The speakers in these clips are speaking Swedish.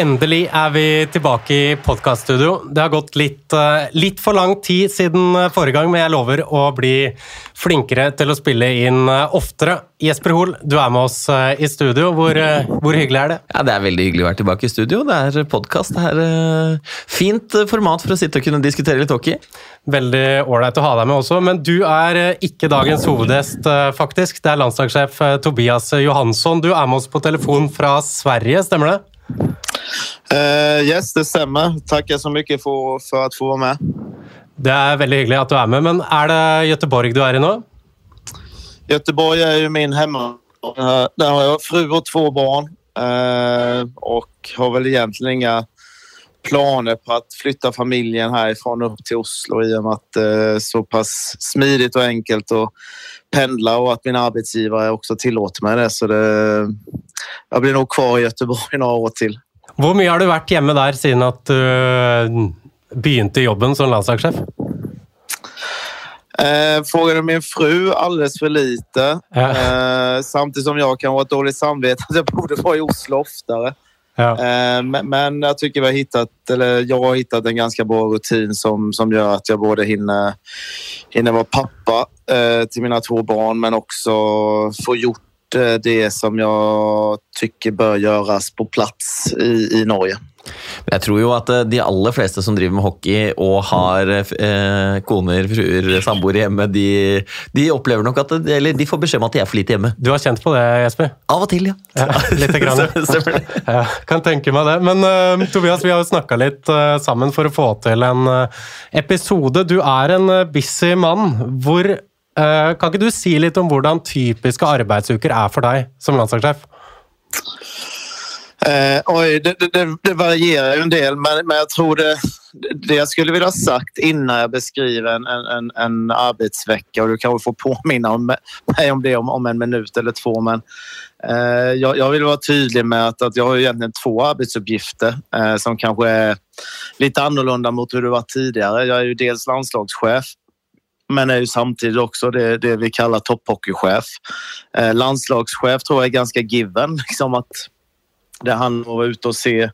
Endelig er vi tilbake i podkaststudio. Det har gått litt, eh, litt, for lang tid siden eh, forrige gang, men jeg lover å bli flinkere til å spille inn eh, oftere. Jesper Hoel, du er med oss i studio. Hvor, hvor, hyggelig er det? Ja, Det er veldig hyggelig å være tilbake i studio. Det er podkast. Det er fint format for å sitte og kunne diskutere litt hockey. Veldig ålreit å ha deg med også, men du er ikke dagens hovedgjest, faktisk. Det er landslagssjef Tobias Johansson. Du er med oss på telefon fra Sverige, stemmer det? Uh, yes, det stämmer. Tackar så mycket för, för att få vara med. Det är väldigt hyggligt att du är med, men är det Göteborg du är i nu? Göteborg är ju min hemma. Uh, där har jag fru och två barn uh, och har väl egentligen inga planer på att flytta familjen härifrån upp till Oslo i och med att det är så pass smidigt och enkelt att pendla och att min arbetsgivare också tillåter mig det. Så det, jag blir nog kvar i Göteborg några år till. Hur mycket har du varit hemma där sedan att du började jobben som landslagschef? Eh, frågar du min fru, alldeles för lite. Ja. Eh, samtidigt som jag kan ha ett dåligt samvete att jag borde vara i Oslo oftare. Ja. Eh, men, men, jag tycker vi har hittat, eller jag har hittat en ganska bra rutin som, som gör att jag både hinner, hinner vara pappa eh, till mina två barn men också få gjort Eh, det som jag tycker bör göras på plats i, i Norge. Jag tror ju att eh, de allra flesta som driver med hockey och har eh, koner, fruer, samboere hemma, de, de upplever nog att, eller de får besked om att de är för lite hemma. Du har känt på det Jesper? Av och till ja. ja lite grann. ja, kan tänka mig det. Men uh, Tobias, vi har ju snackat lite uh, sammen för att få till en uh, episode. Du är en busy man. Hvor Eh, kan ikke du si litt om hvordan typiske arbeidsuker er for deg som landslagssjef? Eh, oj, det, det, det, varierar ju en del, men, men jag tror det, det jag skulle vilja ha sagt innan jag beskriver en, en, en arbetsvecka och du kanske får påminna om, mig om det om, om en minut eller två. Men eh, jag, jag, vill vara tydlig med att, att jag har egentligen två arbetsuppgifter eh, som kanske är lite annorlunda mot hur det var tidigare. Jag är ju dels landslagschef men är ju samtidigt också det, det vi kallar topphockeychef. Eh, landslagschef tror jag är ganska given. Liksom att det handlar om att vara ute och se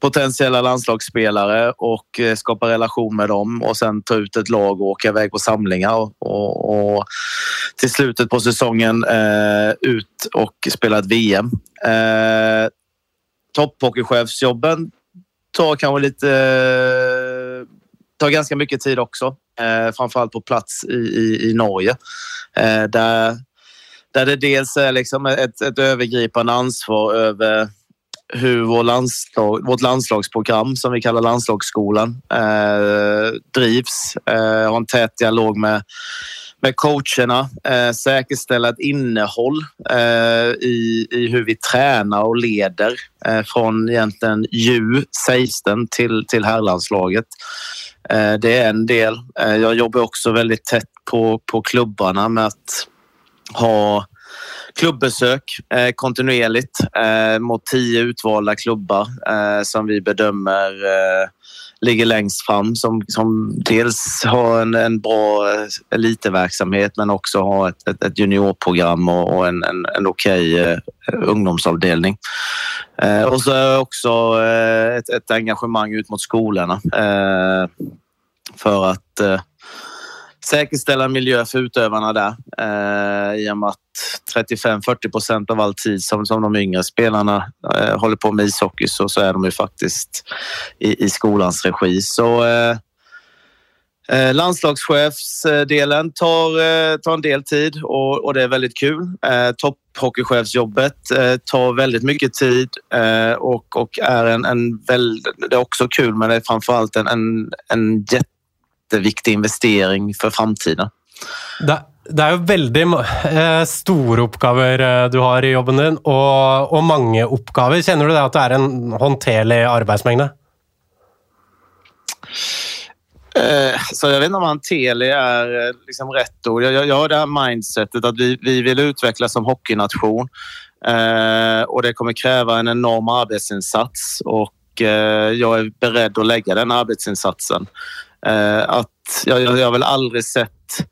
potentiella landslagsspelare och eh, skapa relation med dem och sen ta ut ett lag och åka iväg på samlingar och, och, och till slutet på säsongen eh, ut och spela ett VM. Eh, Topphockeychefsjobben tar kanske lite eh, tar ganska mycket tid också. Eh, framförallt på plats i, i, i Norge. Eh, där, där det dels är liksom ett, ett övergripande ansvar över hur vår landslag, vårt landslagsprogram som vi kallar landslagsskolan eh, drivs. Eh, har en tät dialog med, med coacherna. Eh, säkerställa ett innehåll eh, i, i hur vi tränar och leder eh, från egentligen JU, sägs till, till herrlandslaget. Eh, det är en del. Eh, jag jobbar också väldigt tätt på, på klubbarna med att ha klubbesök eh, kontinuerligt eh, mot tio utvalda klubbar som vi bedömer ligger längst fram som, som dels har en, en bra eh, elitverksamhet men också har ett, ett, ett juniorprogram och, och, en, en, en okej okay, ungdomsavdelning. Eh, och så är också eh, ett, ett, engagemang ut mot skolorna eh, för att eh, säkerställa miljö för utövarna där. Eh, I och med att 35-40 procent av all tid som, som de yngre spelarna eh, håller på med ishockey så, så är de ju faktiskt i, i skolans regi. Så eh, Eh, landslagschefsdelen tar, eh, tar en del tid och, och det är väldigt kul. Eh, Topphockeychefsjobbet eh, tar väldigt mycket tid eh, och, och är en, en väldigt, det är också kul men det är framförallt en, en, en jätteviktig investering för framtiden. Det, det är ju väldigt eh, stora uppgifter du har i jobben din och, och många uppgifter. Känner du att det är en hanterlig arbetsmängd? Eh, så jag vet inte om hanterlig är eh, liksom rätt ord. Jag, jag har det här mindsetet att vi, vi vill utvecklas som hockeynation eh, och det kommer kräva en enorm arbetsinsats och eh, jag är beredd att lägga den arbetsinsatsen. Eh, att jag, jag har väl aldrig sett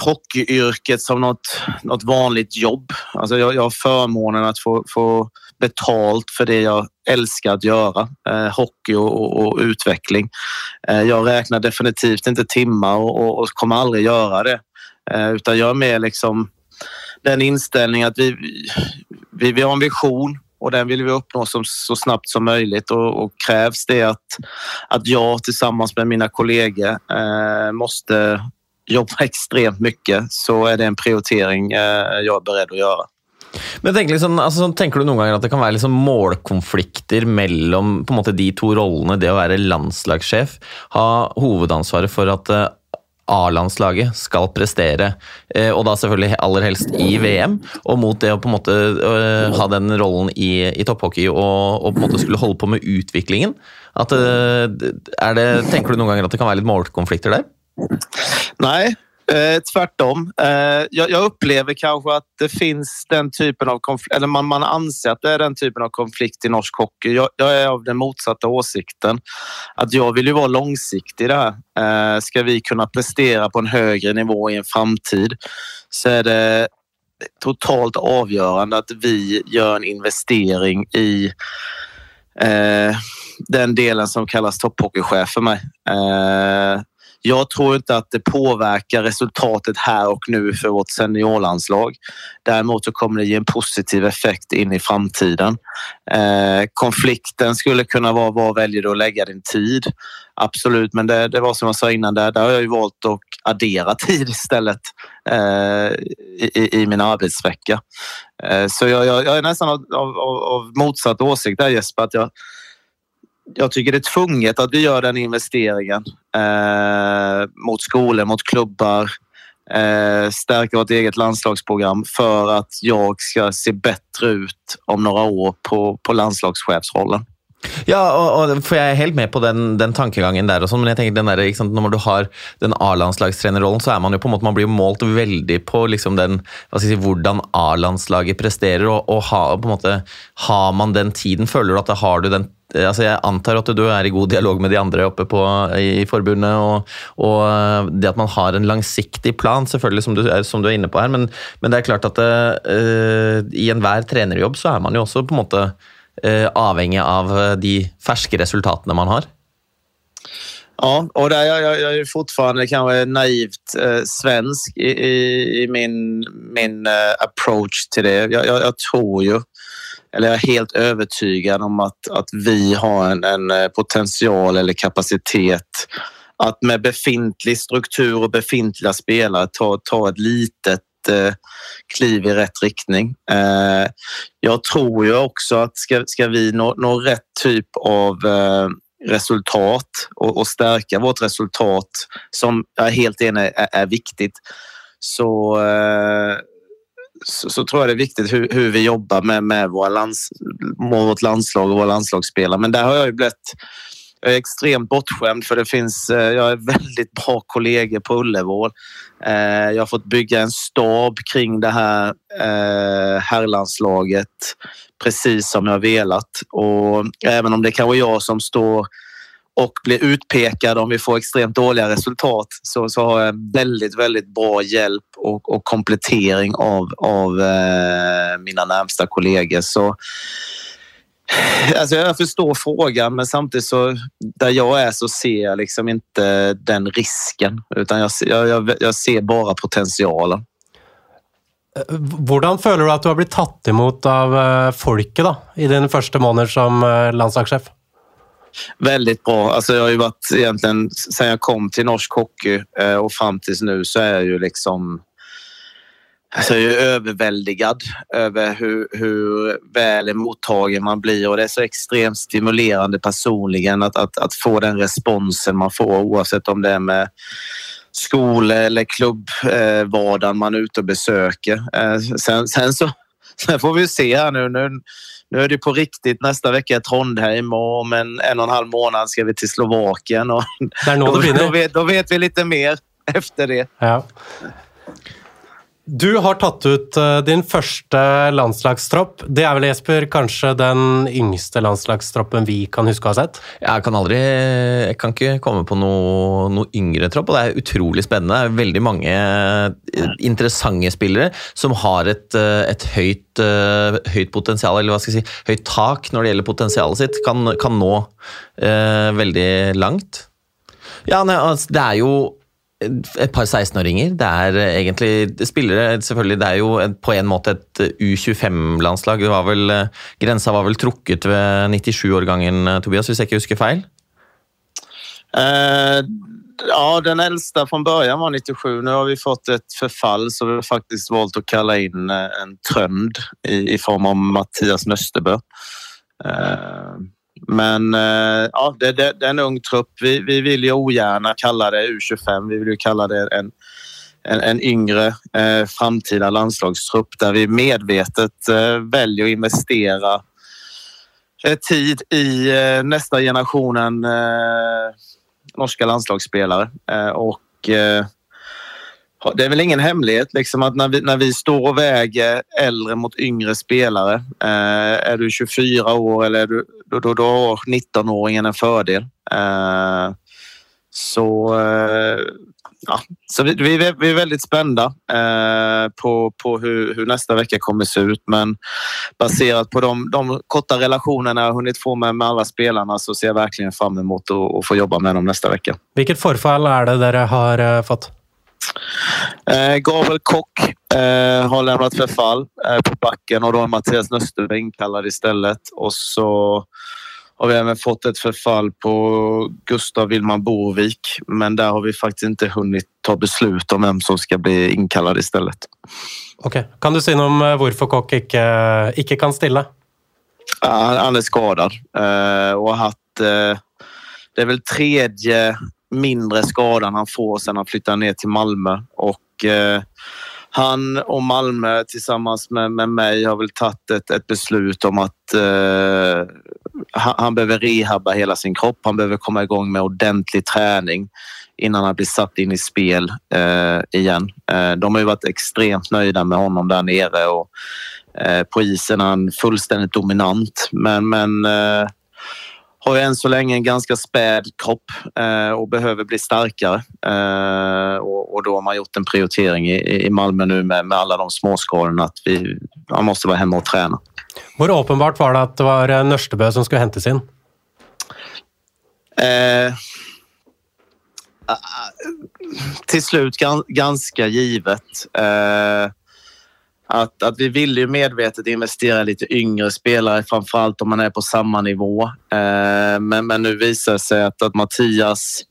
hockeyyrket som något, något vanligt jobb. Alltså jag, jag har förmånen att få, få betalt för det jag älskar att göra. Eh, hockey och, och, och utveckling. Eh, jag räknar definitivt inte timmar och, och kommer aldrig göra det. Eh, utan jag är mer liksom den inställningen att vi, vi, vi har en vision och den vill vi uppnå som, så snabbt som möjligt och, och krävs det att, att jag tillsammans med mina kollegor eh, måste jobba extremt mycket så är det en prioritering eh, jag är beredd att göra. Men tänk liksom, alltså, tänker du någon gång att det kan vara liksom målkonflikter mellan på en måte de två rollerna. det att vara landslagschef, ha huvudansvaret för att eh, A-landslaget skal prestere, eh, og da selvfølgelig aller helst i VM, og mot det å på en måte eh, ha den rollen i, i topphockey og, og, på en måte skulle holde på med utviklingen? At, eh, det, tenker du noen ganger at det kan være litt målkonflikter der? Nei, Eh, tvärtom. Eh, jag, jag, upplever kanske att det finns den typen av konflikt, eller man, man anser att det är den typen av konflikt i norsk hockey. Jag, jag är av den motsatta åsikten. Att jag vill ju vara långsiktig i det här. Eh, ska vi kunna prestera på en högre nivå i en framtid så är det totalt avgörande att vi gör en investering i eh, den delen som kallas topphockeychef för mig. Eh, jag tror inte att det påverkar resultatet här och nu för vårt seniorlandslag. Däremot så kommer det ge en positiv effekt in i framtiden. Eh, konflikten skulle kunna vara var väljer du att lägga din tid? Absolut, men det, det var som jag sa innan, där, där har jag ju valt att addera tid istället eh, i, i, min arbetsvecka. Eh, så jag, jag, jag, är nästan av, av, av motsatt åsikt där Jesper, att jag, jag tycker det är tvunget att vi gör den investeringen eh, mot skolor, mot klubbar, eh, stärka vårt eget landslagsprogram för att jag ska se bättre ut om några år på, på landslagschefsrollen. Ja, og, og, for jeg er helt med på den, den tankegangen der, og men jeg tenker den der, sant, når du har den A-landslagstrenerrollen, så er man jo på en måte, man blir målt veldig på liksom den, hva skal jeg si, hvordan A-landslaget presterer. og, og ha, på en måte, Har man den tiden, føler du at har du den Eh, altså Jeg antar at du er i god dialog med de andre oppe på, i forbundet. Og, og, eh, det at man har en langsiktig plan, selvfølgelig, som du, eh, som du er inne på her. Men, men det er klart at uh, i enhver trenerjobb så er man jo også på en måte uh, avhengig av de ferske resultatene man har. Ja, och där jag, jag, jag är fortfarande kanske naivt eh, svensk i, i, i, min, min eh, approach till det. Jag, jag, jag, tror ju eller jag är helt övertygad om att, att vi har en, en eh, potential eller kapacitet att med befintlig struktur och befintliga spelare ta, ta ett litet eh, kliv i rätt riktning. Eh, jag tror ju också att ska, ska vi nå, nå rätt typ av resultat och, och, stärka vårt resultat som jag är helt enig är, är viktigt så så, så, tror jag det är viktigt hur, hur vi jobbar med, med, våra lands, med vårt landslag och våra landslagsspelare. Men där har jag ju blivit jag är extremt bortskämd för det finns, eh, jag är väldigt bra kollegor på Ullevål. Eh, jag har fått bygga en stab kring det här eh, herrlandslaget precis som jag velat. Och även om det kan vara jag som står och blir utpekad om vi får extremt dåliga resultat så, så har jag väldigt, väldigt bra hjälp och, och komplettering av, av eh, mina närmsta kollegor. Så, alltså jag förstår frågan men samtidigt så där jag är så ser jag liksom inte den risken utan jag, jag, jag ser bara potentialen. Hur känner du att du har blivit tatt emot av eh, folket då, i din första månad som eh, landslagschef? Väldigt bra. Alltså jag har ju varit egentligen sen jag kom till norsk hockey eh, och fram tills nu så är jag ju liksom Alltså jag är överväldigad över hur, hur väl mottagen man blir och det är så extremt stimulerande personligen att, att, att få den responsen man får oavsett om det är med skola eller klubbvardagen eh, man är ute och besöker. Eh, sen, sen, så sen får vi se här nu. nu nu är det på riktigt nästa vecka i Trondheim och om en, en och en halv månad ska vi till Slovakien. Och då, då, vet, då vet vi lite mer efter det. Ja. Du har tatt ut eh, din første landslagstropp. Det er vel, Jesper, kanskje den yngste landslagstroppen vi kan huske å ha sett? Jeg kan aldri Jeg kan ikke komme på noe, noe yngre tropp, og det er utrolig spennende. Det er veldig mange eh, interessante spillere som har et, eh, et høyt, høyt, potensial, eller hva skal jeg si, høyt tak når det gjelder potensialet sitt. Kan, kan nå eh, veldig langt. Ja, nei, altså, det er jo Eh, et par 16-åringer. Det er eh, egentlig spillere selvfølgelig, Det er jo på en måte et eh, U25-landslag. Grensa var vel trukket ved 97-årgangen, Tobias, hvis jeg ikke husker feil? Eh, ja, den eldste fra början var 97. Nå har vi fått et forfall, så vi har faktisk valgt å kalle inn en trønd i, i form av Mathias Nøstebø. Eh, men eh, ja, det, det, det, är en ung trupp. Vi, vi vill ju ogärna kalla det U25. Vi vill ju kalla det en, en, en yngre eh, framtida landslagstrupp där vi medvetet eh, väljer att investera eh, tid i eh, nästa generationen eh, norska landslagsspelare. Eh, och eh, det är väl ingen hemlighet liksom att när vi, när vi står och väger äldre mot yngre spelare. Eh, är du 24 år eller är du, då, då, då har 19-åringen en fördel. Eh, så eh, ja, så vi, vi, vi, är väldigt spända eh, på, på hur, hur, nästa vecka kommer se ut. Men baserat på de, de korta relationerna jag hunnit få med, med alla spelarna så ser jag verkligen fram emot att få jobba med dem nästa vecka. Vilket förfall är det där har eh, fått? Eh, Gabriel Kock eh, har lämnat förfall eh, på backen och då är Mattias Nösterberg inkallad istället. Och så har vi även fått ett förfall på Gustav Willman Borvik, men där har vi faktiskt inte hunnit ta beslut om vem som ska bli inkallad istället. Okej, okay. kan du säga om eh, varför Kock inte, inte kan ställa? han är skadad eh, och har haft eh, det är väl tredje mindre skadan han får sen han flyttar ner till Malmö. Och, eh, han och Malmö tillsammans med, med mig har väl tagit ett, ett beslut om att eh, han, behöver rehabba hela sin kropp. Han behöver komma igång med ordentlig träning innan han blir satt in i spel eh, igen. Eh, de har ju varit extremt nöjda med honom där nere och eh, på isen är han fullständigt dominant. Men, men eh, har än så länge en ganska späd kropp eh, och behöver bli starkare. Eh, och, och, då har man gjort en prioritering i, i Malmö nu med, med alla de småskadorna att vi, man måste vara hemma och träna. Hur uppenbart var det att det var eh, Nörstebø som skulle hämtas in? Eh, till slut ganska givet. Eh, att, att vi ville ju medvetet investera lite yngre spelare, framförallt om man är på samma nivå. Eh, men, men nu visar det sig att, att Mattias,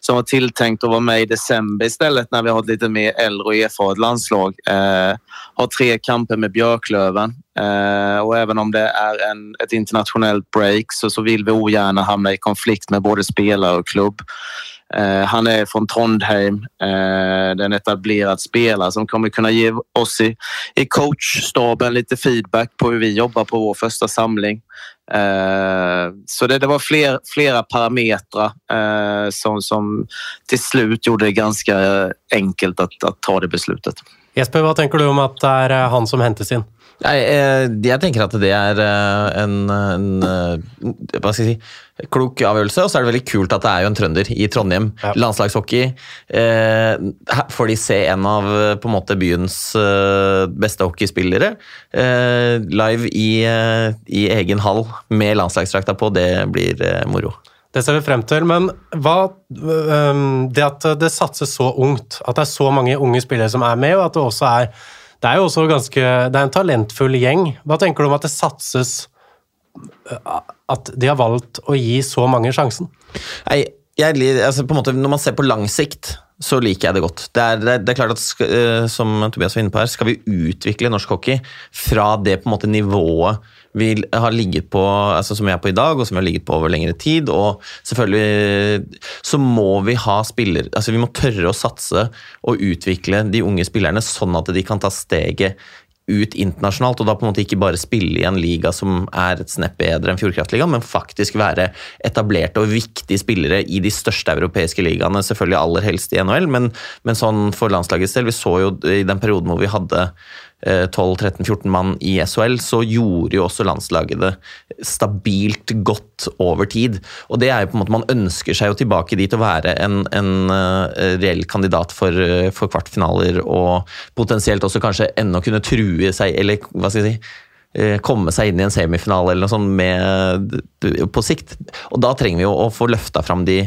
som var tilltänkt att vara med i december istället när vi har ett lite mer äldre och erfaret landslag, eh, har tre kamper med Björklöven. Eh, och även om det är en, ett internationellt break så, så vill vi ogärna hamna i konflikt med både spelare och klubb. Eh, han är från Trondheim. Eh, det är en etablerad spelare som kommer kunna ge oss i, i coachstaben lite feedback på hur vi jobbar på vår första samling. Eh, så det, det var fler, flera parametrar eh, som, som till slut gjorde det ganska enkelt att, att ta det beslutet. Jesper, vad tänker du om att det är eh, han som hämtas in? Jeg, eh, jeg, tenker at det er eh, en, en, eh, hva skal jeg si, klok avgjørelse. Og så er det veldig kult at det er jo en trønder i Trondheim. Ja. Landslagshockey. Eh, får de se en av på en måte byens beste hockeyspillere live i, i, egen hall med landslagsdrakta på, det blir moro. Det ser vi frem til. Men hva, det at det satses så ungt, at det er så mange unge spillere som er med, og at det også er det er jo også ganske Det er en talentfull gjeng. Hva tenker du om at det satses eh, At de har valgt å gi så mange sjansen? Nei, jeg, altså på en måte, Når man ser på lang sikt, så liker jeg det godt. Det er, det er, det er klart at eh, Som Tobias var inne på her, skal vi utvikle norsk hockey fra det på en måte nivået vi har ligget på, altså som vi er på i dag, og som vi har ligget på over lengre tid. Og selvfølgelig så må vi ha spiller, altså vi må tørre å satse og utvikle de unge spillerne sånn at de kan ta steget ut internasjonalt, og da på en måte ikke bare spille i en liga som er et snepp bedre enn Fjordkraftligaen, men faktisk være etablerte og viktige spillere i de største europeiske ligaene, selvfølgelig aller helst i NHL, men, men sånn for landslagets del. Vi så jo i den perioden hvor vi hadde Eh, 12-13-14 mann i SHL, så gjorde jo også landslaget det stabilt godt over tid. Og det er jo på en måte Man ønsker seg jo tilbake dit å være en, en eh, reell kandidat for, eh, for, kvartfinaler, og potensielt også kanskje ennå kunne true seg, eller hva skal jeg si komme seg inn i en semifinale eller noe sånt med, på sikt. Og da trenger vi jo å få løfta fram de,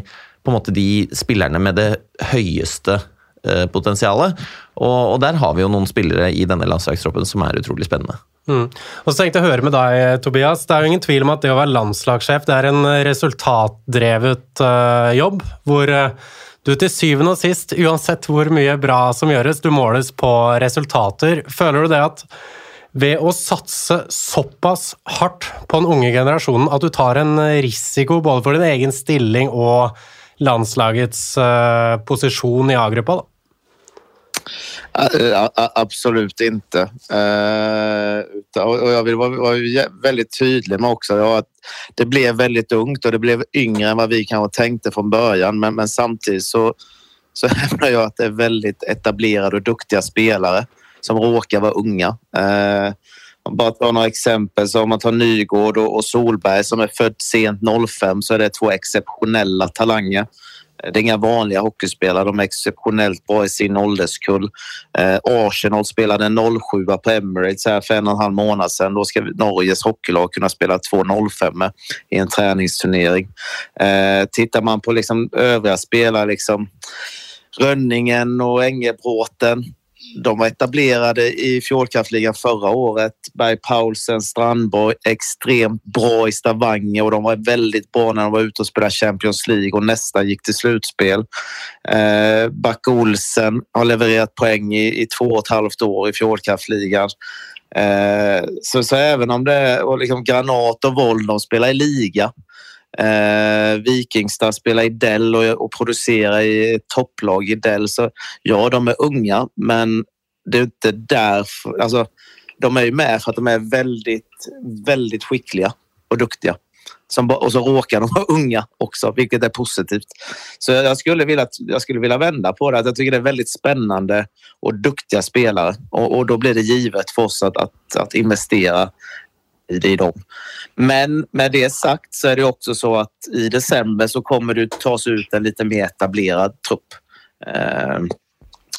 på en måte de spillerne med det høyeste Eh, potensialet. Og, og, der har vi jo noen spillere i denne landslagstroppen som er utrolig spennende. Mm. Og så tenkte jeg å høre med deg, eh, Tobias. Det er jo ingen tvil om at det å være landslagssjef det er en eh, resultatdrevet uh, jobb, hvor uh, du til syvende og sist, uansett hvor mye bra som gjøres, du måles på resultater. Føler du det at ved å satse såpass hardt på den unge generasjonen at du tar en risiko både for din egen stilling og landslagets uh, posisjon i A-gruppa? da? Eh, absolut inte. Eh, och jag vill vara, väldigt tydlig med också att det blev väldigt ungt och det blev yngre än vad vi kanske tänkte från början. Men, men samtidigt så, så hävdar jag att det är väldigt etablerade och duktiga spelare som råkar vara unga. Eh, bara ta några exempel. Så om man tar Nygård och Solberg som är född sent 05 så är det två exceptionella talanger. Det är inga vanliga hockeyspelare. De är exceptionellt bra i sin ålderskull. Eh, Arsenal spelade 07 på Emirates här för en och en halv månad sedan. Då ska Norges hockeylag kunna spela 2.05 i en träningsturnering. Eh, tittar man på liksom övriga spelare, liksom Rönningen och Engelbråten de var etablerade i fjordkraftligan förra året. Berg Paulsen, Strandborg, extremt bra i Stavanger och de var väldigt bra när de var ute och spelade Champions League och nästan gick till slutspel. Eh, Back Olsen har levererat poäng i, i två och ett halvt år i fjordkraftligan. Eh, så, så även om det är liksom Granat och Vold, de spelar i liga. Eh, Vikingstad spelar i Dell och, och producerar i topplag i Dell. Så ja, de är unga, men det är inte därför. Alltså, de är ju med för att de är väldigt, väldigt skickliga och duktiga. Som, och så råkar de vara unga också, vilket är positivt. Så jag skulle vilja, jag skulle vilja vända på det. jag tycker det är väldigt spännande och duktiga spelare. Och, och då blir det givet för oss att, att, att investera i dem. Men med det sagt så är det också så att i december så kommer det tas ut en lite mer etablerad trupp. Eh,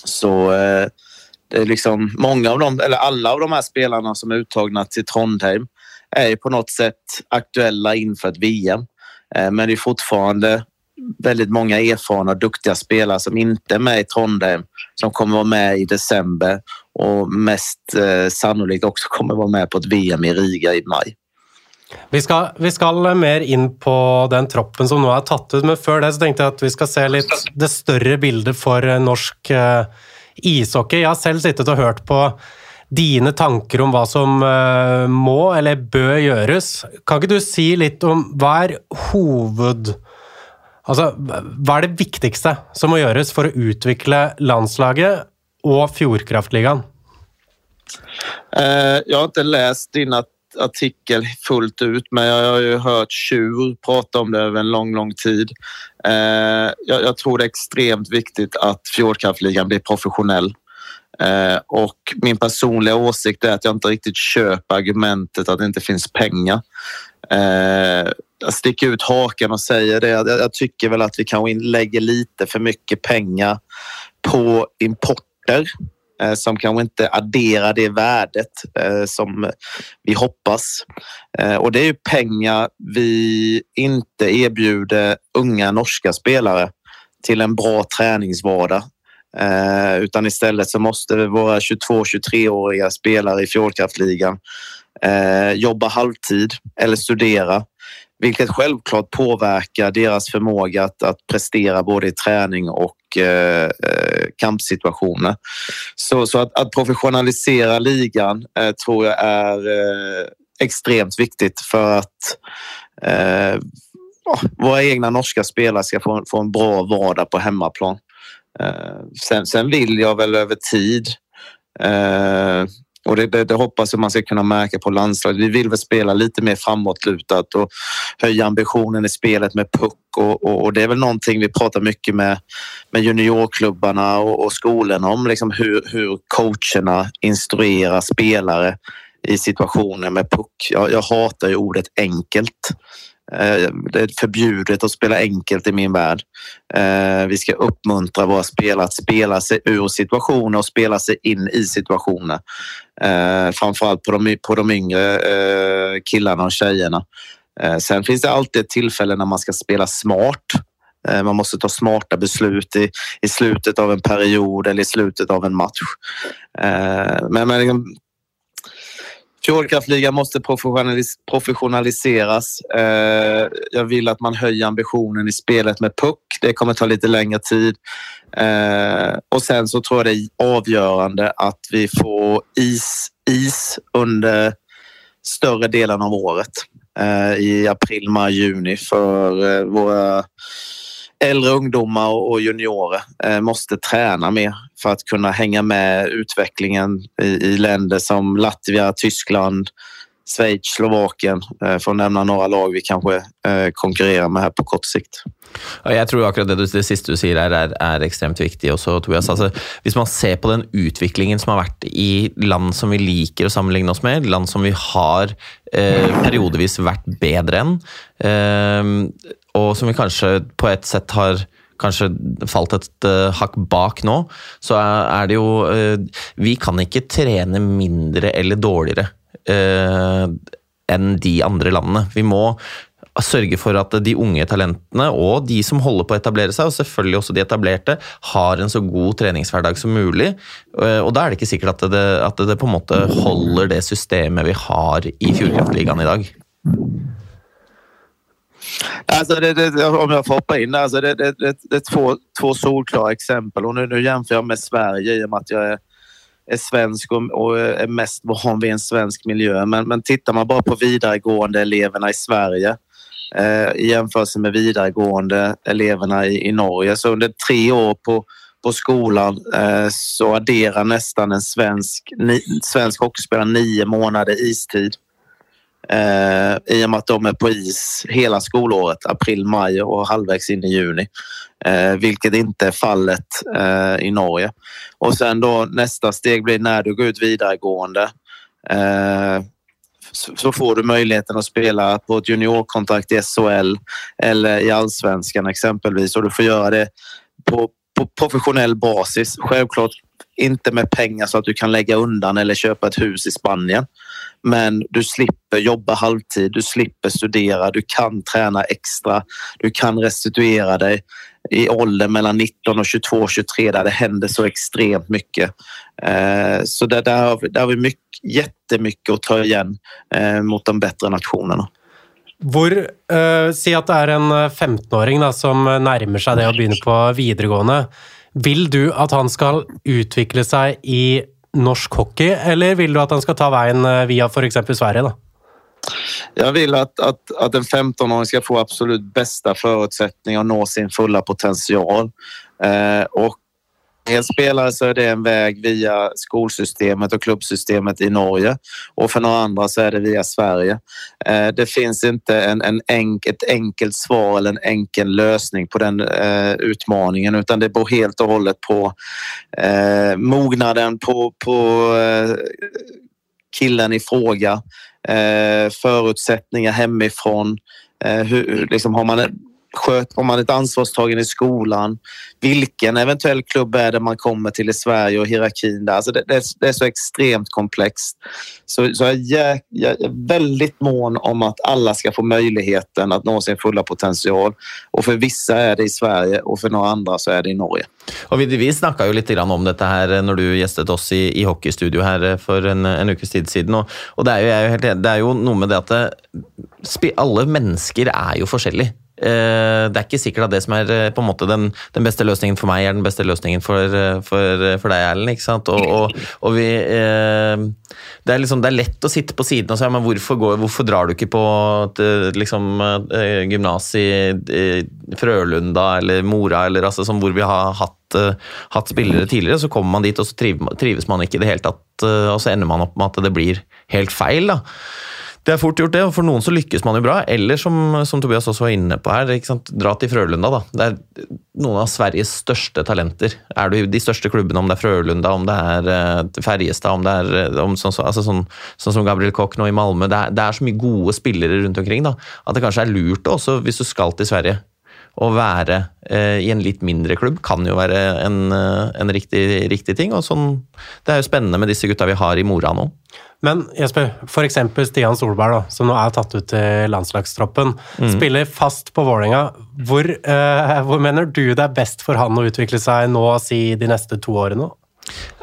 så eh, det är liksom många av dem, eller alla av de här spelarna som är uttagna till Trondheim är på något sätt aktuella inför ett VM. Eh, men det är fortfarande väldigt många erfarna och duktiga spelare som inte är med i Trondheim som kommer vara med i december och mest eh, sannolikt också kommer vara med på ett VM i Riga i maj. Vi ska vi ska mer in på den troppen som nu har tagit ut, men för det så tänkte jag att vi ska se lite det större bilden för eh, norsk eh, ishockey. Jag har själv suttit och hört på dina tankar om vad som eh, må eller bör göras. Kan inte du si lite om vad är huvud... Alltså, vad är det viktigaste som måste göras för att utveckla landslaget och Fjordkraftligan? Uh, eh, jag har inte läst din artikel fullt ut, men jag har ju hört Tjur prata om det över en lång, lång tid. Uh, jag, jag, tror det är extremt viktigt att Fjordkraftligan blir professionell. Eh, och min personliga åsikt är att jag inte riktigt köper argumentet att det inte finns pengar. jag sticker ut hakan och säger det. Jag tycker väl att vi kanske lägger lite för mycket pengar på import rapporter eh, som kanske inte adderar det värdet eh, som vi hoppas. Eh, och det är ju pengar vi inte erbjuder unga norska spelare till en bra träningsvardag. Utan istället så måste våra 22-23-åriga spelare i Fjordkraftligan jobba halvtid eller studera vilket självklart påverkar deras förmåga att, att prestera både i träning och eh, eh, kampsituationer. Så, så att, att professionalisera ligan eh, tror jag är eh, extremt viktigt för att eh, våra egna norska spelare ska få, få en bra vardag på hemmaplan. Eh, sen, sen vill jag väl över tid eh, och det, det, det hoppas jag man ska kunna märka på landslaget. Vi vill väl spela lite mer framåtlutat och höja ambitionen i spelet med puck och, och, och det är väl någonting vi pratar mycket med, med juniorklubbarna och, och skolorna om liksom hur, hur coacherna instruerar spelare i situationer med puck. Jag, jag hatar ju ordet enkelt. Eh, det är förbjudet att spela enkelt i min värld. Eh, vi ska uppmuntra våra spelare att spela sig ur situationer och spela sig in i situationer. Eh, framförallt på de, på de yngre killarna och tjejerna. Sen finns det alltid ett tillfälle när man ska spela smart. Man måste ta smarta beslut i, i slutet av en period eller i slutet av en match. Men, men liksom, Fjordkraftligan måste professionalis professionaliseras. Eh, jag vill att man höjer ambitionen i spelet med puck. Det kommer ta lite längre tid. Eh, och sen så tror jag det är avgörande att vi får is, is under större delen av året. Eh, I april, maj, juni för eh, våra äldre ungdomar och juniorer eh, måste träna mer för att kunna hänga med utvecklingen i, länder som Latvia, Tyskland, Schweiz, Slovakien, eh, för att nämna några lag vi kanske eh, konkurrerar med här på kort sikt. Ja, jag tror akkurat det, det sista du säger är, är er ekstremt viktig. Tobias. Alltså, om man ser på den utvecklingen som har varit i land som vi liker att sammanligna oss med, land som vi har eh, periodvis varit bättre än, eh, og som vi kanskje på et sett har kanskje falt et uh, eh, hakk bak nå, så er det jo uh, Vi kan ikke trene mindre eller dårligere uh, enn de andre landene. Vi må sørge for at de unge talentene og de som holder på å etablere seg, og selvfølgelig også de etablerte, har en så god treningshverdag som mulig. Og da er det ikke sikkert at det, at det på en måte holder det systemet vi har i Fjordkraftligaen i dag. Alltså det, det, om jag får hoppa in alltså det, det, det, det är två, två solklara exempel och nu, nu jämför jag med Sverige i och med att jag är, är svensk och, och är mest van vid en svensk miljö. Men, men tittar man bara på vidaregående eleverna i Sverige eh, i jämförelse med vidaregående eleverna i, i Norge så under tre år på på skolan eh, så adderar nästan en svensk, ni, svensk hockeyspelare nio månader istid. Eh, I och med att de är på is hela skolåret, april, maj och halvvägs in i juni. Eh, vilket inte är fallet eh, i Norge. Och sen då nästa steg blir när du går ut vidaregående eh, så, så får du möjligheten att spela på ett juniorkontrakt i SHL eller i allsvenskan exempelvis och du får göra det på, på professionell basis. Självklart inte med pengar så att du kan lägga undan eller köpa ett hus i Spanien. Men du slipper jobba halvtid, du slipper studera, du kan träna extra, du kan restituera dig i åldern mellan 19 och 22, 23 där det händer så extremt mycket. Eh, så där, där, har vi, där har vi mycket, jättemycket att ta igen eh, mot de bättre nationerna. Hvor, uh, Si at det är en 15-åring som närmar sig det å begynne på videregående. Vill du att han ska utveckla sig i norsk hockey, eller vill du att han ska ta vägen eh, via för exempel Sverige? Då? Jag vill att, att, att en 15-åring ska få absolut bästa förutsättningar att nå sin fulla potential. Eh, och spelare så är det en väg via skolsystemet och klubbsystemet i Norge och för några andra så är det via Sverige. Eh, det finns inte en, en enk, ett enkelt svar eller en enkel lösning på den eh, utmaningen utan det beror helt och hållet på eh, mognaden på, på eh, killen i fråga, eh, förutsättningar hemifrån. Eh, hur, liksom har man sköt, om man ett ansvarstagande i skolan? Vilken eventuell klubb är det man kommer till i Sverige och hierarkin där? Alltså det, det, är, det är så extremt komplext. Så, så jag, är, jag, är väldigt mån om att alla ska få möjligheten att nå sin fulla potential. Och för vissa är det i Sverige och för några andra så är det i Norge. Och vi, vi snackade ju lite grann om det här när du gästade oss i, i hockeystudio här för en, en ukes tid sedan. Och, och det, är ju det, är ju något med det att eh, det, alla människor är ju olika. Eh, det er ikke sikkert at det som er eh, på en måte den, den, beste løsningen for meg, er den beste løsningen for, eh, for, for deg, Erlend. ikke sant? Og, og, og vi det er, liksom, det er, lett å sitte på siden og si men hvorfor, går, hvorfor drar du ikke på liksom, gymnas i, i Frølunda eller Mora, eller altså, hvor vi har hatt, hatt, spillere tidligere. Så kommer man dit, og så trives man ikke i det hele tatt, og så ender man opp med at det blir helt feil. da. Det er fort gjort, det. og For noen så lykkes man jo bra. Eller som, som Tobias også var inne på her, dra til Frølunda. da. Det er noen av Sveriges største talenter. Er du i de største klubbene, om det er Frølunda, om det er eh, uh, Ferjestad, om det er eh, om, så, så, altså sånn, sånn, som Gabriel Koch nå i Malmö det er, det er, så mye gode spillere rundt omkring da, at det kanskje er lurt også, hvis du skal til Sverige, å være uh, i en litt mindre klubb kan jo være en, en riktig, riktig, ting. og sånn, Det er jo spennende med disse gutta vi har i Mora nå. Men Jesper, f.eks. Stian Solberg, da, som nå er tatt ut til landslagstroppen, mm. spiller fast på Vålerenga. Hvor, eh, hvor, mener du det er best for han å utvikle seg nå, si de neste to årene?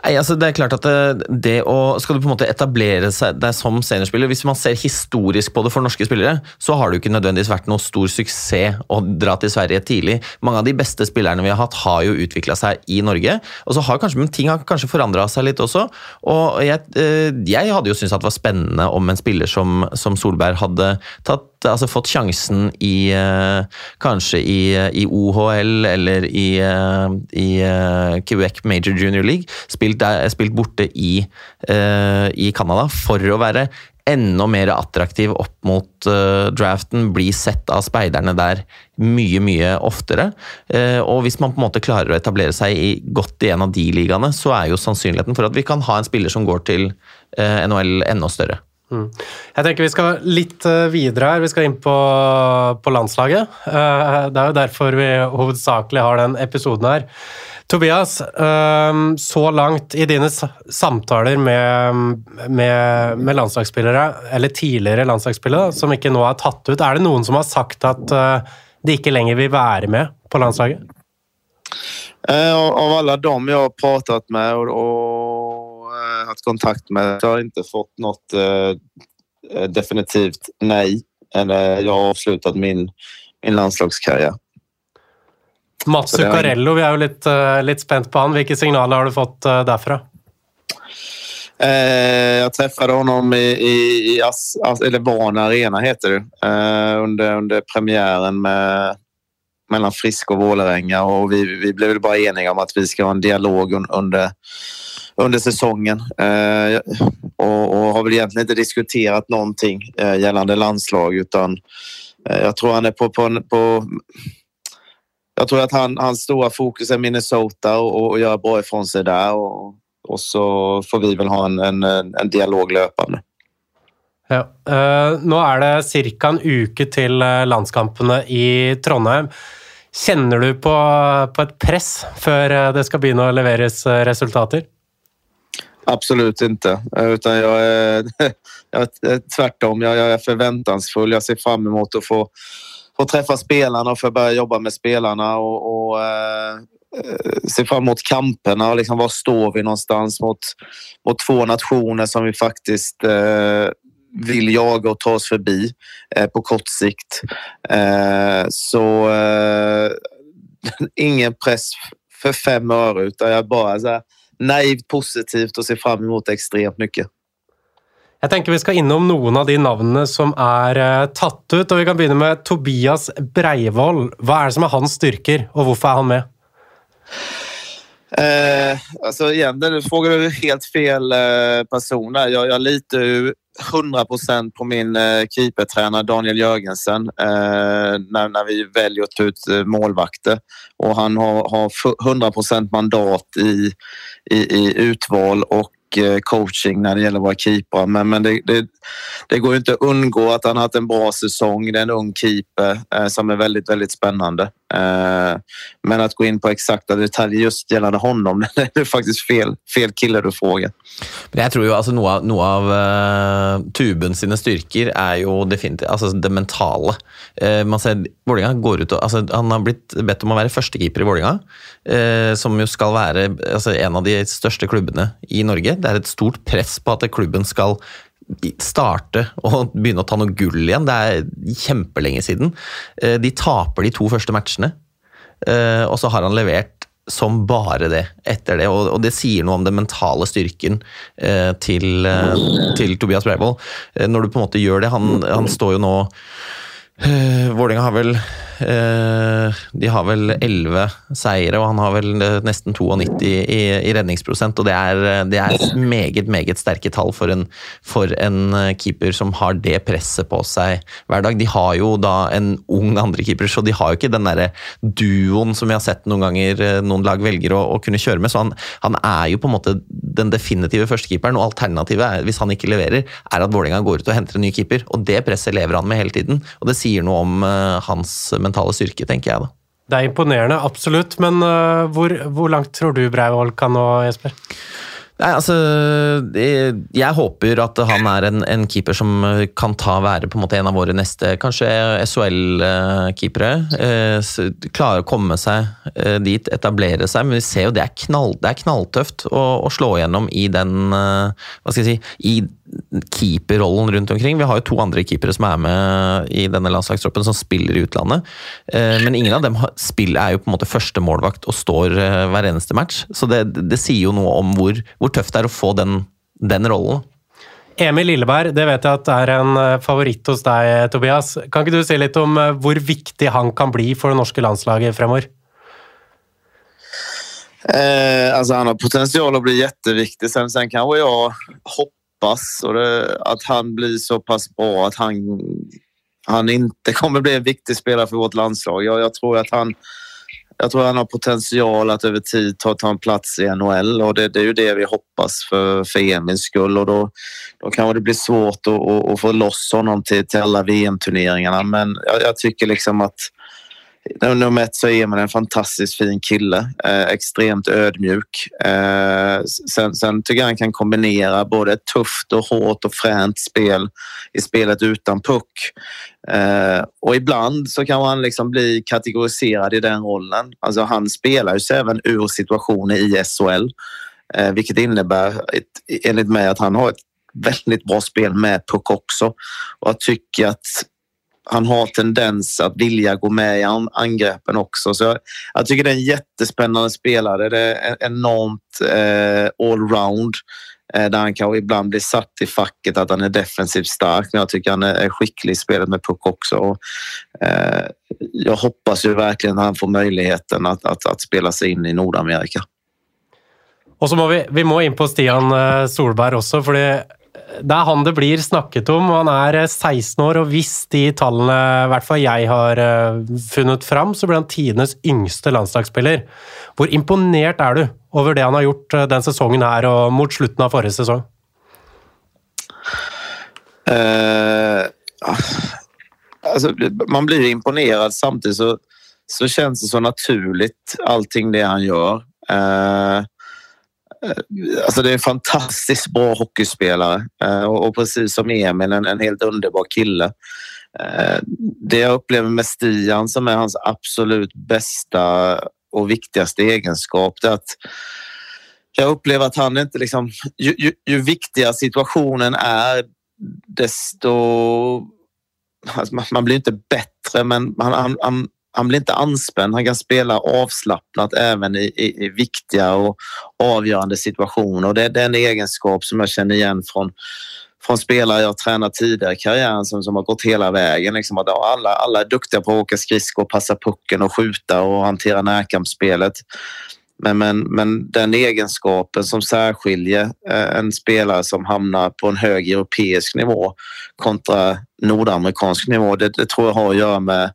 Nei, altså det er klart at det, det, å Skal du på en måte etablere seg deg som seniorspiller Hvis man ser historisk på det for norske spillere, så har det jo ikke nødvendigvis vært noe stor suksess å dra til Sverige tidlig. Mange av de beste spillerne vi har hatt, har jo utvikla seg i Norge. Og så har kanskje, men ting har kanskje forandra seg litt også. Og jeg, eh, jeg hadde jo syntes at det var spennende om en spiller som, som Solberg hadde tatt altså fått sjansen i eh, Kanskje i, i, OHL eller i, i Quebec Major Junior League. Spilt, der, spilt borte i, eh, i Canada for å være enda mer attraktiv opp mot uh, draften, bli sett av speiderne der mye, mye oftere. Uh, og hvis man på en måte klarer å etablere seg i, godt i en av de ligaene, så er jo sannsynligheten for at vi kan ha en spiller som går til uh, NHL enda større. Mm. Jeg tenker Vi skal litt videre her. Vi skal inn på, på, landslaget. Eh, det er jo derfor vi hovedsakelig har den episoden her. Tobias, ehm, så langt i dine samtaler med, med, med landslagsspillere, eller tidligere landslagsspillere, som ikke nå er tatt ut, er det noen som har sagt at eh, de ikke lenger vil være med på landslaget? Eh, av alle dem jeg har pratet med og, og haft kontakt med. Jag har inte fått något eh, definitivt nej. Eller jag har avslutat min, min landslagskarriär. Mats Zuccarello, vi er jo litt, uh, litt, spent på han. Hvilke signaler har du fått uh, derfra? Eh, jag träffade honom i, i, i As, As, eller Varna Arena heter det, eh, under, under premiären med, mellan Frisk och Vålerenga och vi, vi blev väl bara eniga om att vi ska ha en dialog under, under säsongen. Eh, och, och, har väl egentligen inte diskuterat någonting eh, gällande landslag utan eh, jag tror han är på, på, på jag tror att han, hans stora fokus är Minnesota och, och göra bra ifrån sig där och, och så får vi väl ha en, en, en dialog löpande. Ja. Uh, nu är det cirka en uke till eh, landskamperna i Trondheim. Känner du på, på ett press før eh, det skal begynne å leveres resultater? Absolut inte. Eh, utan jag är, jag är eh, tvärtom. Jag, jag är förväntansfull. Jag ser fram emot att få, få träffa spelarna och få börja jobba med spelarna. och, och eh, fram emot kamperna och liksom var står vi någonstans mot, mot två nationer som vi faktiskt eh, vill jaga och ta oss förbi eh, på kort sikt. Eh, så eh, ingen press för fem öre utan jag bara så här, naivt positivt och ser fram emot extremt mycket. Jag tänker Vi ska innom någon av de namnen som är eh, tatt ut. och Vi kan börja med Tobias Breivoll. Vad är det som är hans styrkor och varför är han med? Eh, alltså igen, du frågar helt fel eh, person. Jag, jag litar ju 100 procent på min eh, keepertränare Daniel Jörgensen eh, när, när vi väljer att ta ut eh, målvakter. Och han har, har 100 procent mandat i, i, i utval och Eh, coaching när det gäller våra keeprar. Men, men det, det, det, går inte att undgå att han har haft en bra säsong. Det är en ung keeper eh, som är väldigt, väldigt spännande. Eh, men att gå in på exakta detaljer just gällande honom, det är faktiskt fel, fel kille du frågar. Men jag tror ju alltså några av, av uh, tubens sine styrker er definitivt alltså det mentala. Uh, man ser Vålinga går ut och, alltså, Han har blivit bett om vara förste-keeper i Vålinga, uh, som ju ska vara alltså, en av de största klubbarna i Norge. Det er et stort press på at klubben skal starte og begynne å ta noe gull igjen. Det er kjempelenge siden. Eh, de taper de to første matchene, eh, og så har han levert som bare det etter det, og, det sier noe om den mentale styrken eh, til, til Tobias Breivoll. Når du på en måte gjør det Han, han står jo nå Vålerenga har vel Eh, de har vel 11 seire, og han har vel nesten 92 i, i redningsprosent. og det er, eh, det er, meget, meget sterke tall for en, for en, eh, keeper som har det presset på seg hver dag. De har jo da en ung andrekeeper, så de har jo ikke den derre duoen som vi har sett noen ganger noen lag velger å, å kunne kjøre med. Så han, han, er jo på en måte den definitive førstekeeperen, og alternativet, er, hvis han ikke leverer, er at Vålerenga går ut og henter en ny keeper. Og det presset lever han med hele tiden, og det sier noe om uh, hans mentale styrke, tenker jeg da. Det er imponerende, absolutt. Men uh, hvor, hvor, langt tror du Breivoll kan nå, Jesper? Nei, altså Jeg håper at han er en, en, keeper som kan ta være på en måte en av våre neste kanskje SHL-keepere. Eh, klare å komme seg eh, dit, etablere seg. Men vi ser jo det er, knall, det er knalltøft å, å, slå igjennom i den eh, Hva skal jeg si i keeperrollen rundt omkring. Vi har jo to andre keepere som er med i denne landslagstroppen, som spiller i utlandet. Eh, men ingen av dem er jo på en måte førstemålvakt og står eh, hver eneste match. Så det, det sier jo noe om hvor, hvor, tøft det er å få den, den rollen. Emil Lilleberg, det vet jeg at er en eh, favoritt hos deg, Tobias. Kan ikke du si litt om hvor viktig han kan bli for det norske landslaget fremover? Eh, alltså han har potential att bli jätteviktig. Sen, sen kanske jag hoppas hoppas och det, att han blir så pass bra att han, han inte kommer bli en viktig spelare för vårt landslag. Jag, jag tror att han jag tror han har potential att över tid ta, ta en plats i NHL och det, det är ju det vi hoppas för, för Emils skull och då, då kanske det blir svårt att, att, att få loss honom till, till alla VM-turneringarna. Men jag, jag, tycker liksom att Nummer ett så är man en fantastiskt fin kille. Eh, extremt ödmjuk. Eh, sen, sen tycker jag han kan kombinera både tufft och hårt och fränt spel i spelet utan puck. Eh, och ibland så kan han liksom bli kategoriserad i den rollen. Alltså han spelar ju sig även ur situationer i SHL. Eh, vilket innebär ett, enligt mig att han har ett väldigt bra spel med puck också. Och jag tycker att han har tendens att vilja gå med i angreppen också. Så jag, jag tycker det är en jättespännande spelare. Det är enormt eh, allround. Eh, där han kanske ibland blir satt i facket att han är defensivt stark. Men jag tycker han är skicklig i spelet med puck också. Och, eh, jag hoppas ju verkligen att han får möjligheten att, att, att spela sig in i Nordamerika. Och så må vi, vi må in på Stian eh, Solberg också, för det det er han det blir snakket om. Han er eh, 16 år, og hvis de tallene i hvert fall jeg har eh, funnet fram, så blir han tidenes yngste landslagsspiller. Hvor imponert er du over det han har gjort eh, den sesongen her og mot slutten av forrige sesong? Uh, alltså, man blir imponerad samtidigt så, så känns det så naturligt allting det han gör. Uh, Eh, alltså det är en fantastiskt bra hockeyspelare eh, och precis som Emil en, en helt underbar kille. Eh, det jag upplever med Stian som är hans absolut bästa och viktigaste egenskap det är att jag upplever att han inte liksom... Ju, ju, ju viktigare situationen är desto... Alltså man blir inte bättre men han, han, han han blir inte anspänd. Han kan spela avslappnat även i, i, i viktiga och avgörande situationer. Och det, det är en egenskap som jag känner igen från, från spelare jag tränat tidigare i karriären som, som har gått hela vägen. Liksom att alla, alla är duktiga på att åka skridskor, passa pucken och skjuta och hantera närkampsspelet. Men, men, men den egenskapen som särskiljer eh, en spelare som hamnar på en hög europeisk nivå kontra nordamerikansk nivå, det, det tror jag har att göra med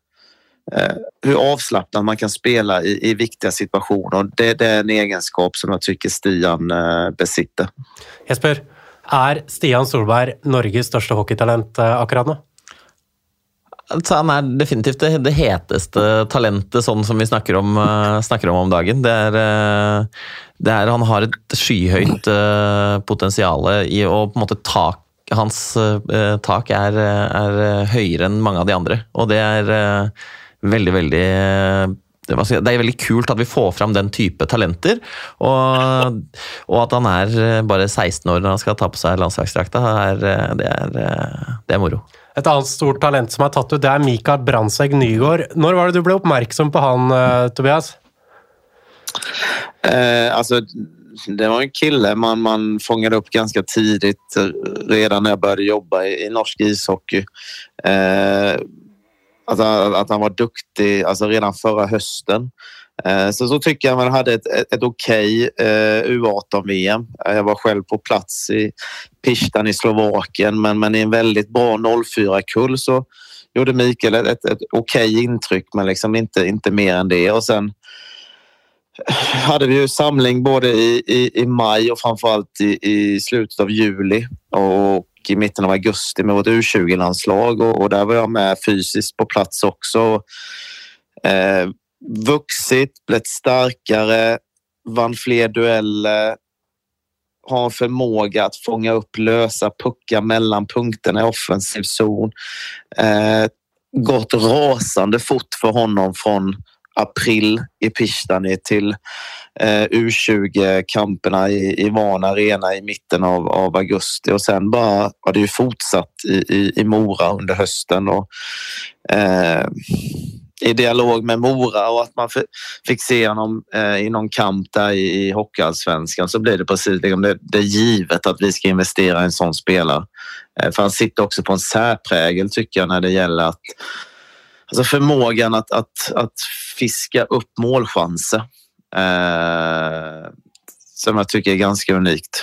hur avslappnad man kan spela i, i viktiga situationer. Det, det, är en egenskap som jag tycker Stian eh, besitter. Jesper, är Stian Solberg Norges största hockeytalent eh, akkurat nu? Altså, han er definitivt det, det, heteste talentet sånn som vi snakker om, snakker om om dagen. Det er, det er, han har et skyhøyt potensial i å på en måte tak Hans tak er, er, høyere enn mange av de andre. Og det er veldig, veldig det, det, er veldig kult at vi får fram den type talenter. Og, og at han er eh, bare 16 år når han skal ta på seg landslagsdrakta, det, det, det, er moro. Et annet stort talent som er tatt ut, det er Mikael Brandtzæg Nygaard. Når var det du ble oppmerksom på han, Tobias? Eh, alltså, det var en kille man, man fångade upp ganska tidigt, redan när jag började jobba i, i norsk ishockey. Eh, att, att han var duktig alltså redan förra hösten. Eh, så, så tycker jag man hade ett, ett, ett okej okay, eh, U18-VM. Jag var själv på plats i Pistan i Slovakien men, men i en väldigt bra 04-kull så gjorde Mikael ett, ett, ett okej okay intryck men liksom inte, inte mer än det. Och sen hade vi ju samling både i, i, i maj och framförallt i, i slutet av juli och i mitten av augusti med vårt U20-landslag och, och, där var jag med fysiskt på plats också. Eh, vuxit, blivit starkare, vann fler dueller, har en förmåga att fånga upp lösa puckar mellan punkterna i offensiv zon. Eh, gått rasande fort för honom från april i Pistani till eh, U20-kamperna i, i Van Arena i mitten av, av augusti och sen bara har det ju fortsatt i, i, i Mora under hösten. Och, eh, i dialog med Mora och att man fick se honom eh, i någon kamp där i, i Hockeyallsvenskan så blir det precis liksom det, det är givet att vi ska investera i en sån spelare. Eh, för han sitter också på en särprägel tycker jag när det gäller att alltså förmågan att, att, att fiska upp målchanser. Eh, som jag tycker är ganska unikt.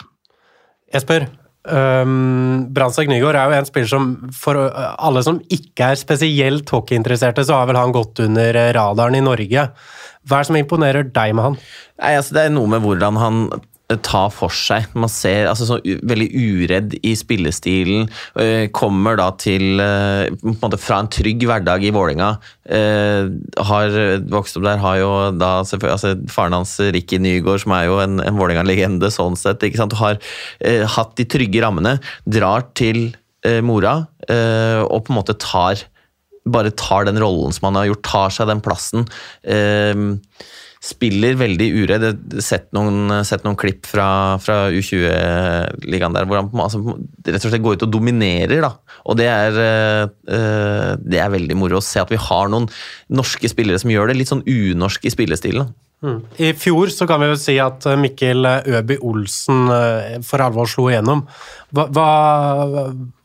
Jesper, um, Brandtzæg Nygaard er jo en spiller som for alle som ikke er spesielt hockeyinteresserte, så har vel han gått under radaren i Norge. Hva er det som imponerer deg med han? Nei, altså, det er noe med hvordan han ta for seg. Man ser altså så veldig uredd i spillestilen. Eh, kommer da til eh, på en måte Fra en trygg hverdag i Vålinga eh, Har vokst opp der, har jo da altså, Faren hans Ricky Nygaard, som er jo en, en Vålerenga-legende sånn sett, ikke sant? har hatt de trygge rammene. Drar til mora og på en måte tar bare tar den rollen som han har gjort, tar seg den plassen. Eh, spiller veldig uredd. Jeg har sett noen, klipp fra, fra U20-ligaen der hvor han altså, rett og slett går ut og dominerer. Da. Og det er, uh, det er veldig moro å se at vi har noen norske spillere som gjør det litt sånn unorsk i spillestilen. Mm. I fjor så kan vi jo si at eh, Mikkel Øby Olsen for alvor slo igjennom. Hva, hva,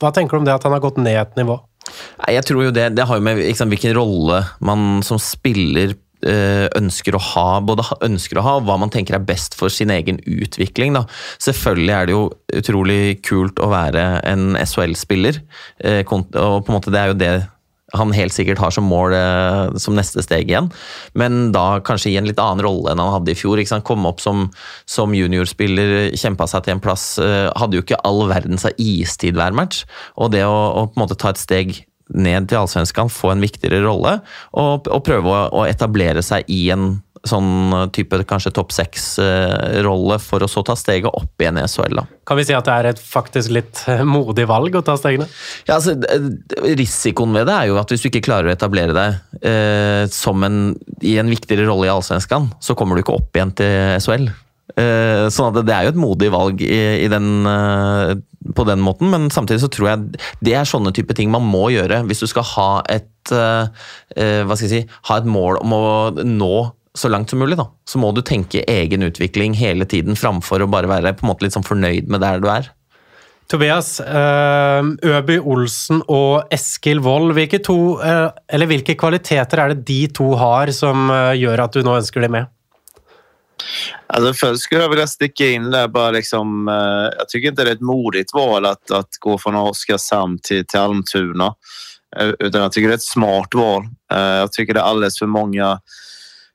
hva tenker du om det at han har gått ned et nivå? Jeg tror jo det, det har jo med sant, hvilken rolle man som spiller Eh, ønsker å ha, både ønsker å ha, og hva man tenker er best for sin egen utvikling. Da. Selvfølgelig er det jo utrolig kult å være en SHL-spiller, eh, og på en måte det er jo det han helt sikkert har som mål eh, som neste steg igjen, men da kanskje i en litt annen rolle enn han hadde i fjor. Ikke sant? Komme opp som, som juniorspiller, kjempa seg til en plass. Hadde jo ikke all verdens av istid hver match. Og det å, å, på en måte ta et steg ned til Allsvenskan, få en viktigere rolle, og, og prøve å, å, etablere seg i en sånn type kanskje topp seks-rolle, for å så ta steget opp igjen i SHL. Da. Kan vi si at det er et faktisk litt eh, modig valg å ta stegene? Ja, altså, Risikoen ved det er jo at hvis du ikke klarer å etablere deg eh, som en, i en viktigere rolle i Allsvenskan, så kommer du ikke opp igjen til SHL. Eh, sånn at det er jo et modig valg i, i den, eh, på den måten, men samtidig så tror jeg det er sånne type ting man må gjøre hvis du skal ha et, eh, eh, hva skal jeg si, ha et mål om å nå så langt som mulig, da. Så må du tenke egen utvikling hele tiden, framfor å bare være på en måte litt sånn fornøyd med der du er. Tobias, eh, Øby Olsen og Eskil Wold, hvilke, to, eh, hvilke kvaliteter er det de to har som gjør at du nå ønsker dem med? Alltså först skulle jag vilja sticka in där bara liksom, eh, jag tycker inte det är ett modigt val att, att gå från Oskarshamn till, till Almtuna. Eh, utan jag tycker det är ett smart val. Eh, jag tycker det är alldeles för många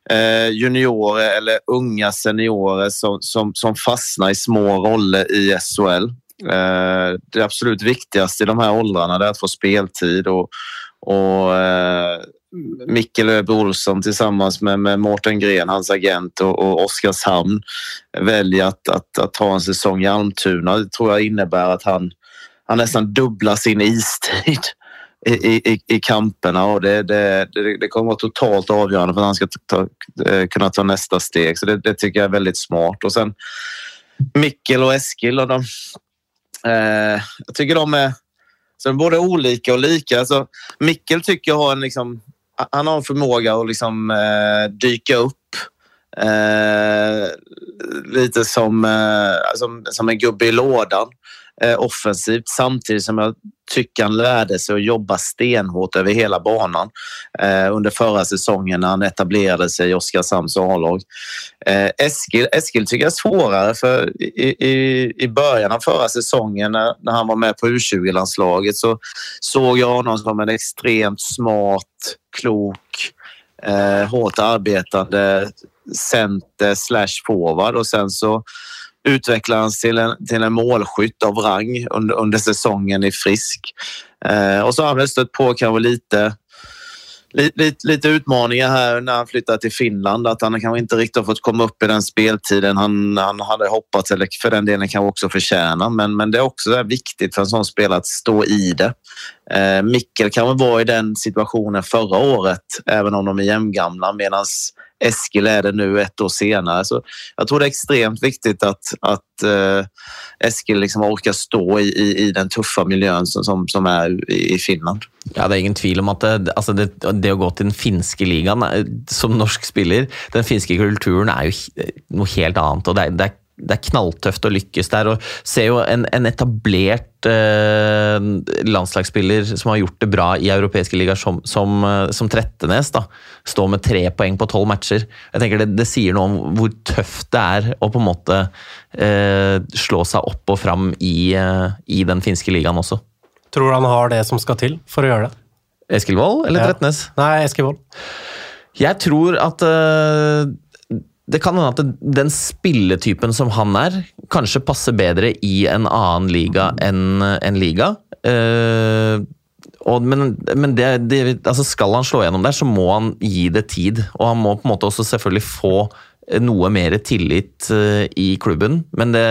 eh, juniorer eller unga seniorer som, som, som fastnar i små roller i SHL. Eh, det absolut viktigaste i de här åldrarna är att få speltid och, och eh, eh, Mikkel Olsson tillsammans med, med Mårten Gren, hans agent och, och Oskarshamn väljer att, att, att ta en säsong i Almtuna. Det tror jag innebär att han, han nästan dubblar sin istid i, i, i kamperna och det, det, det, kommer kommer vara totalt avgörande för att han ska ta, eh, kunna ta nästa steg. Så det, det, tycker jag är väldigt smart. Och sen Mikkel och Eskil. Och de, eh, jag tycker de är, så de är både olika och lika. Alltså, Mikkel tycker jag har en, liksom, han har en förmåga att liksom, eh, dyka upp Eh, lite som, eh, som, som en gubbe i lådan. eh, Eh, offensivt samtidigt som jag tycker han lärde sig att jobba stenhårt över hela banan eh, under förra säsongen när han etablerade sig i Oskarshamns A-lag. Eh, Eskil, Eskil tycker jag är svårare för i, i, i början av förra säsongen när, när han var med på U20-landslaget så såg jag honom som en extremt smart, klok, eh, hårt arbetande center slash forward och sen så utvecklades till en, till en målskytt av rang under, under säsongen i Frisk. Eh, och så har han väl stött på kanske lite lite, lite utmaningar här när han flyttade till Finland. Att han kanske inte riktigt har fått komma upp i den speltiden han, han hade hoppats eller för den delen kanske också förtjäna. Men, men det är också viktigt för en sån spelare att stå i det. Eh, Mikkel kanske vara i den situationen förra året, även om de är jämngamla, medan Eskil är det nu ett år senare. Så jag tror det är extremt viktigt att, att eh, Eskil liksom orkar stå i, i, i, den tuffa miljön som, som, som är i, i Finland. Ja, det är ingen tvivel om att det, alltså det, det att gå till den finska ligan eh, som norsk spelare, den finska kulturen är ju något helt annat och det, det det er knalltøft å lykkes der. og ser jo en, en etablert eh, landslagsspiller som har gjort det bra i europeiske ligaer, som, som, eh, som, Trettenes, da, stå med tre poeng på tolv matcher. Jeg tenker det, det, sier noe om hvor tøft det er å på en måte eh, slå seg opp og fram i, eh, i, den finske ligaen også. Tror du han har det som skal til for å gjøre det? Eskil Wold eller ja. Trettenes? Nei, Eskil Wold. Jeg tror at uh, det kan hende at den spilletypen som han er, kanskje passer bedre i en annen liga enn en liga. Uh, og, men, men det, det, altså skal han slå gjennom der, så må han gi det tid. Og han må på en måte også selvfølgelig få noe mer tillit uh, i klubben. Men det,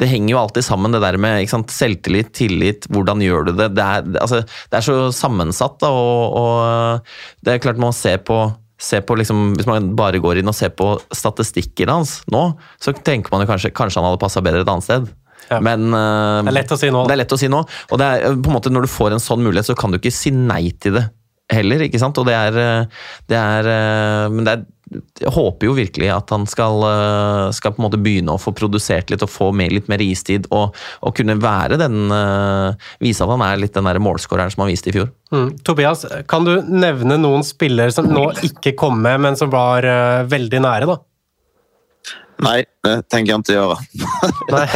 det, henger jo alltid sammen, det der med sant, selvtillit, tillit, hvordan gjør du det? Det er, altså, det er så sammensatt, da, og, og eh, det er klart man ser på se på liksom, Hvis man bare går inn og ser på statistikken hans nå, så tenker man jo kanskje kanskje han hadde passa bedre et annet sted. Ja. Men uh, Det er lett å si nå. Det er lett å si nå. Og det er, på en måte, når du får en sånn mulighet, så kan du ikke si nei til det heller. ikke sant? Og det er, eh, det er eh, Men det er jeg håper jo virkelig at han skal, eh, skal, på en måte begynne å få produsert litt og få med litt mer istid. Og, og kunne være den eh, Vise at han er litt den målskåreren som han viste i fjor. Mm. Tobias, kan du nevne noen spillere som nå ikke kom med, men som var eh, uh, veldig nære, da? Nej, det tänker jag inte göra. Nej.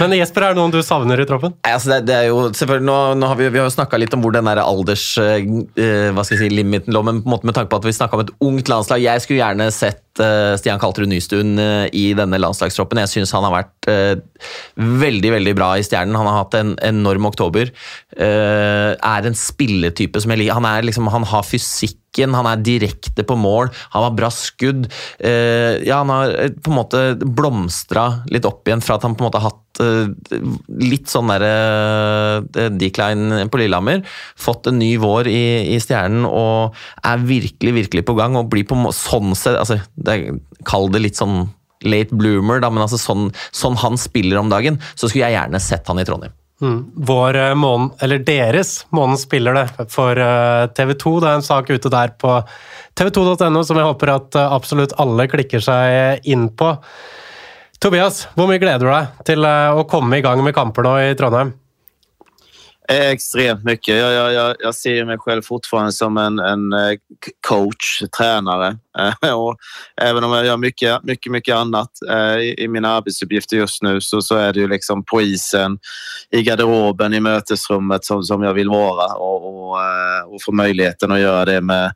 Men Jesper, är det någon du savner i troppen? Altså det, det, er jo, selvfølgelig, nå, nå har Vi, vi har jo snakka litt om hvor den der alders eh, hva skal jeg si, limiten lå, men på en måte med tanke på at vi snakka om et ungt landslag. Jeg skulle gjerne sett eh, Stian Kaltrud Nystuen eh, i denne landslagstroppen. Jeg syns han har vært eh, veldig veldig bra i Stjernen. Han har hatt en enorm oktober. Eh, er en spilletype som jeg liker. Han, liksom, han har fysikk han er direkte på mål, han har bra skudd. Ja, han har på en måte blomstra litt opp igjen fra at han på en måte har hatt uh, litt sånn derre eh, eh, decline på Lillehammer. Fått en ny vår i, i, Stjernen og er virkelig, virkelig på gang. og blir på sånn sett altså, Kall det litt sånn late bloomer, da, men altså sånn, sånn han spiller om dagen, så skulle jeg gjerne sett han i Trondheim. Mm. Vår måned, eller deres måned spiller det for TV 2. Det er en sak ute der på tv2.no som jeg håper at absolutt alle klikker seg inn på. Tobias, hvor mye gleder du deg til eh, å komme i gang med kamper nå i Trondheim? Extremt mycket. Jag, jag, jag, jag ser mig själv fortfarande som en, en eh, coach, tränare. Eh, och även om jag gör mycket, mycket, mycket annat eh, i, i mina arbetsuppgifter just nu så, så är det ju liksom på isen, i garderoben, i mötesrummet som, som jag vill vara och, och, och få möjligheten att göra det med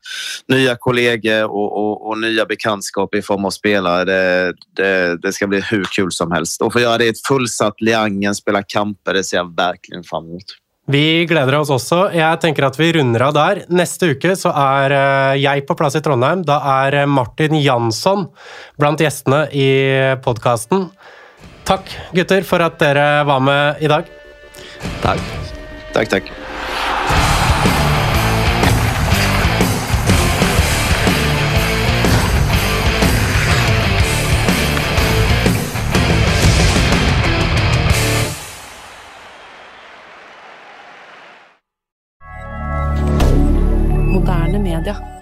nya kollegor och, och, och nya bekantskaper i form av spelare. Det, det, det, ska bli hur kul som helst. Och få göra det i ett fullsatt Liangen, spela kamper, det ser jag verkligen fram emot. Vi gleder oss også. Jeg tenker at vi runder av der. Neste uke så er eh, jeg på plass i Trondheim. Da er eh, Martin Jansson blant gjestene i podkasten. Takk, gutter, for at dere var med i dag. Takk. Takk, takk. Twitter.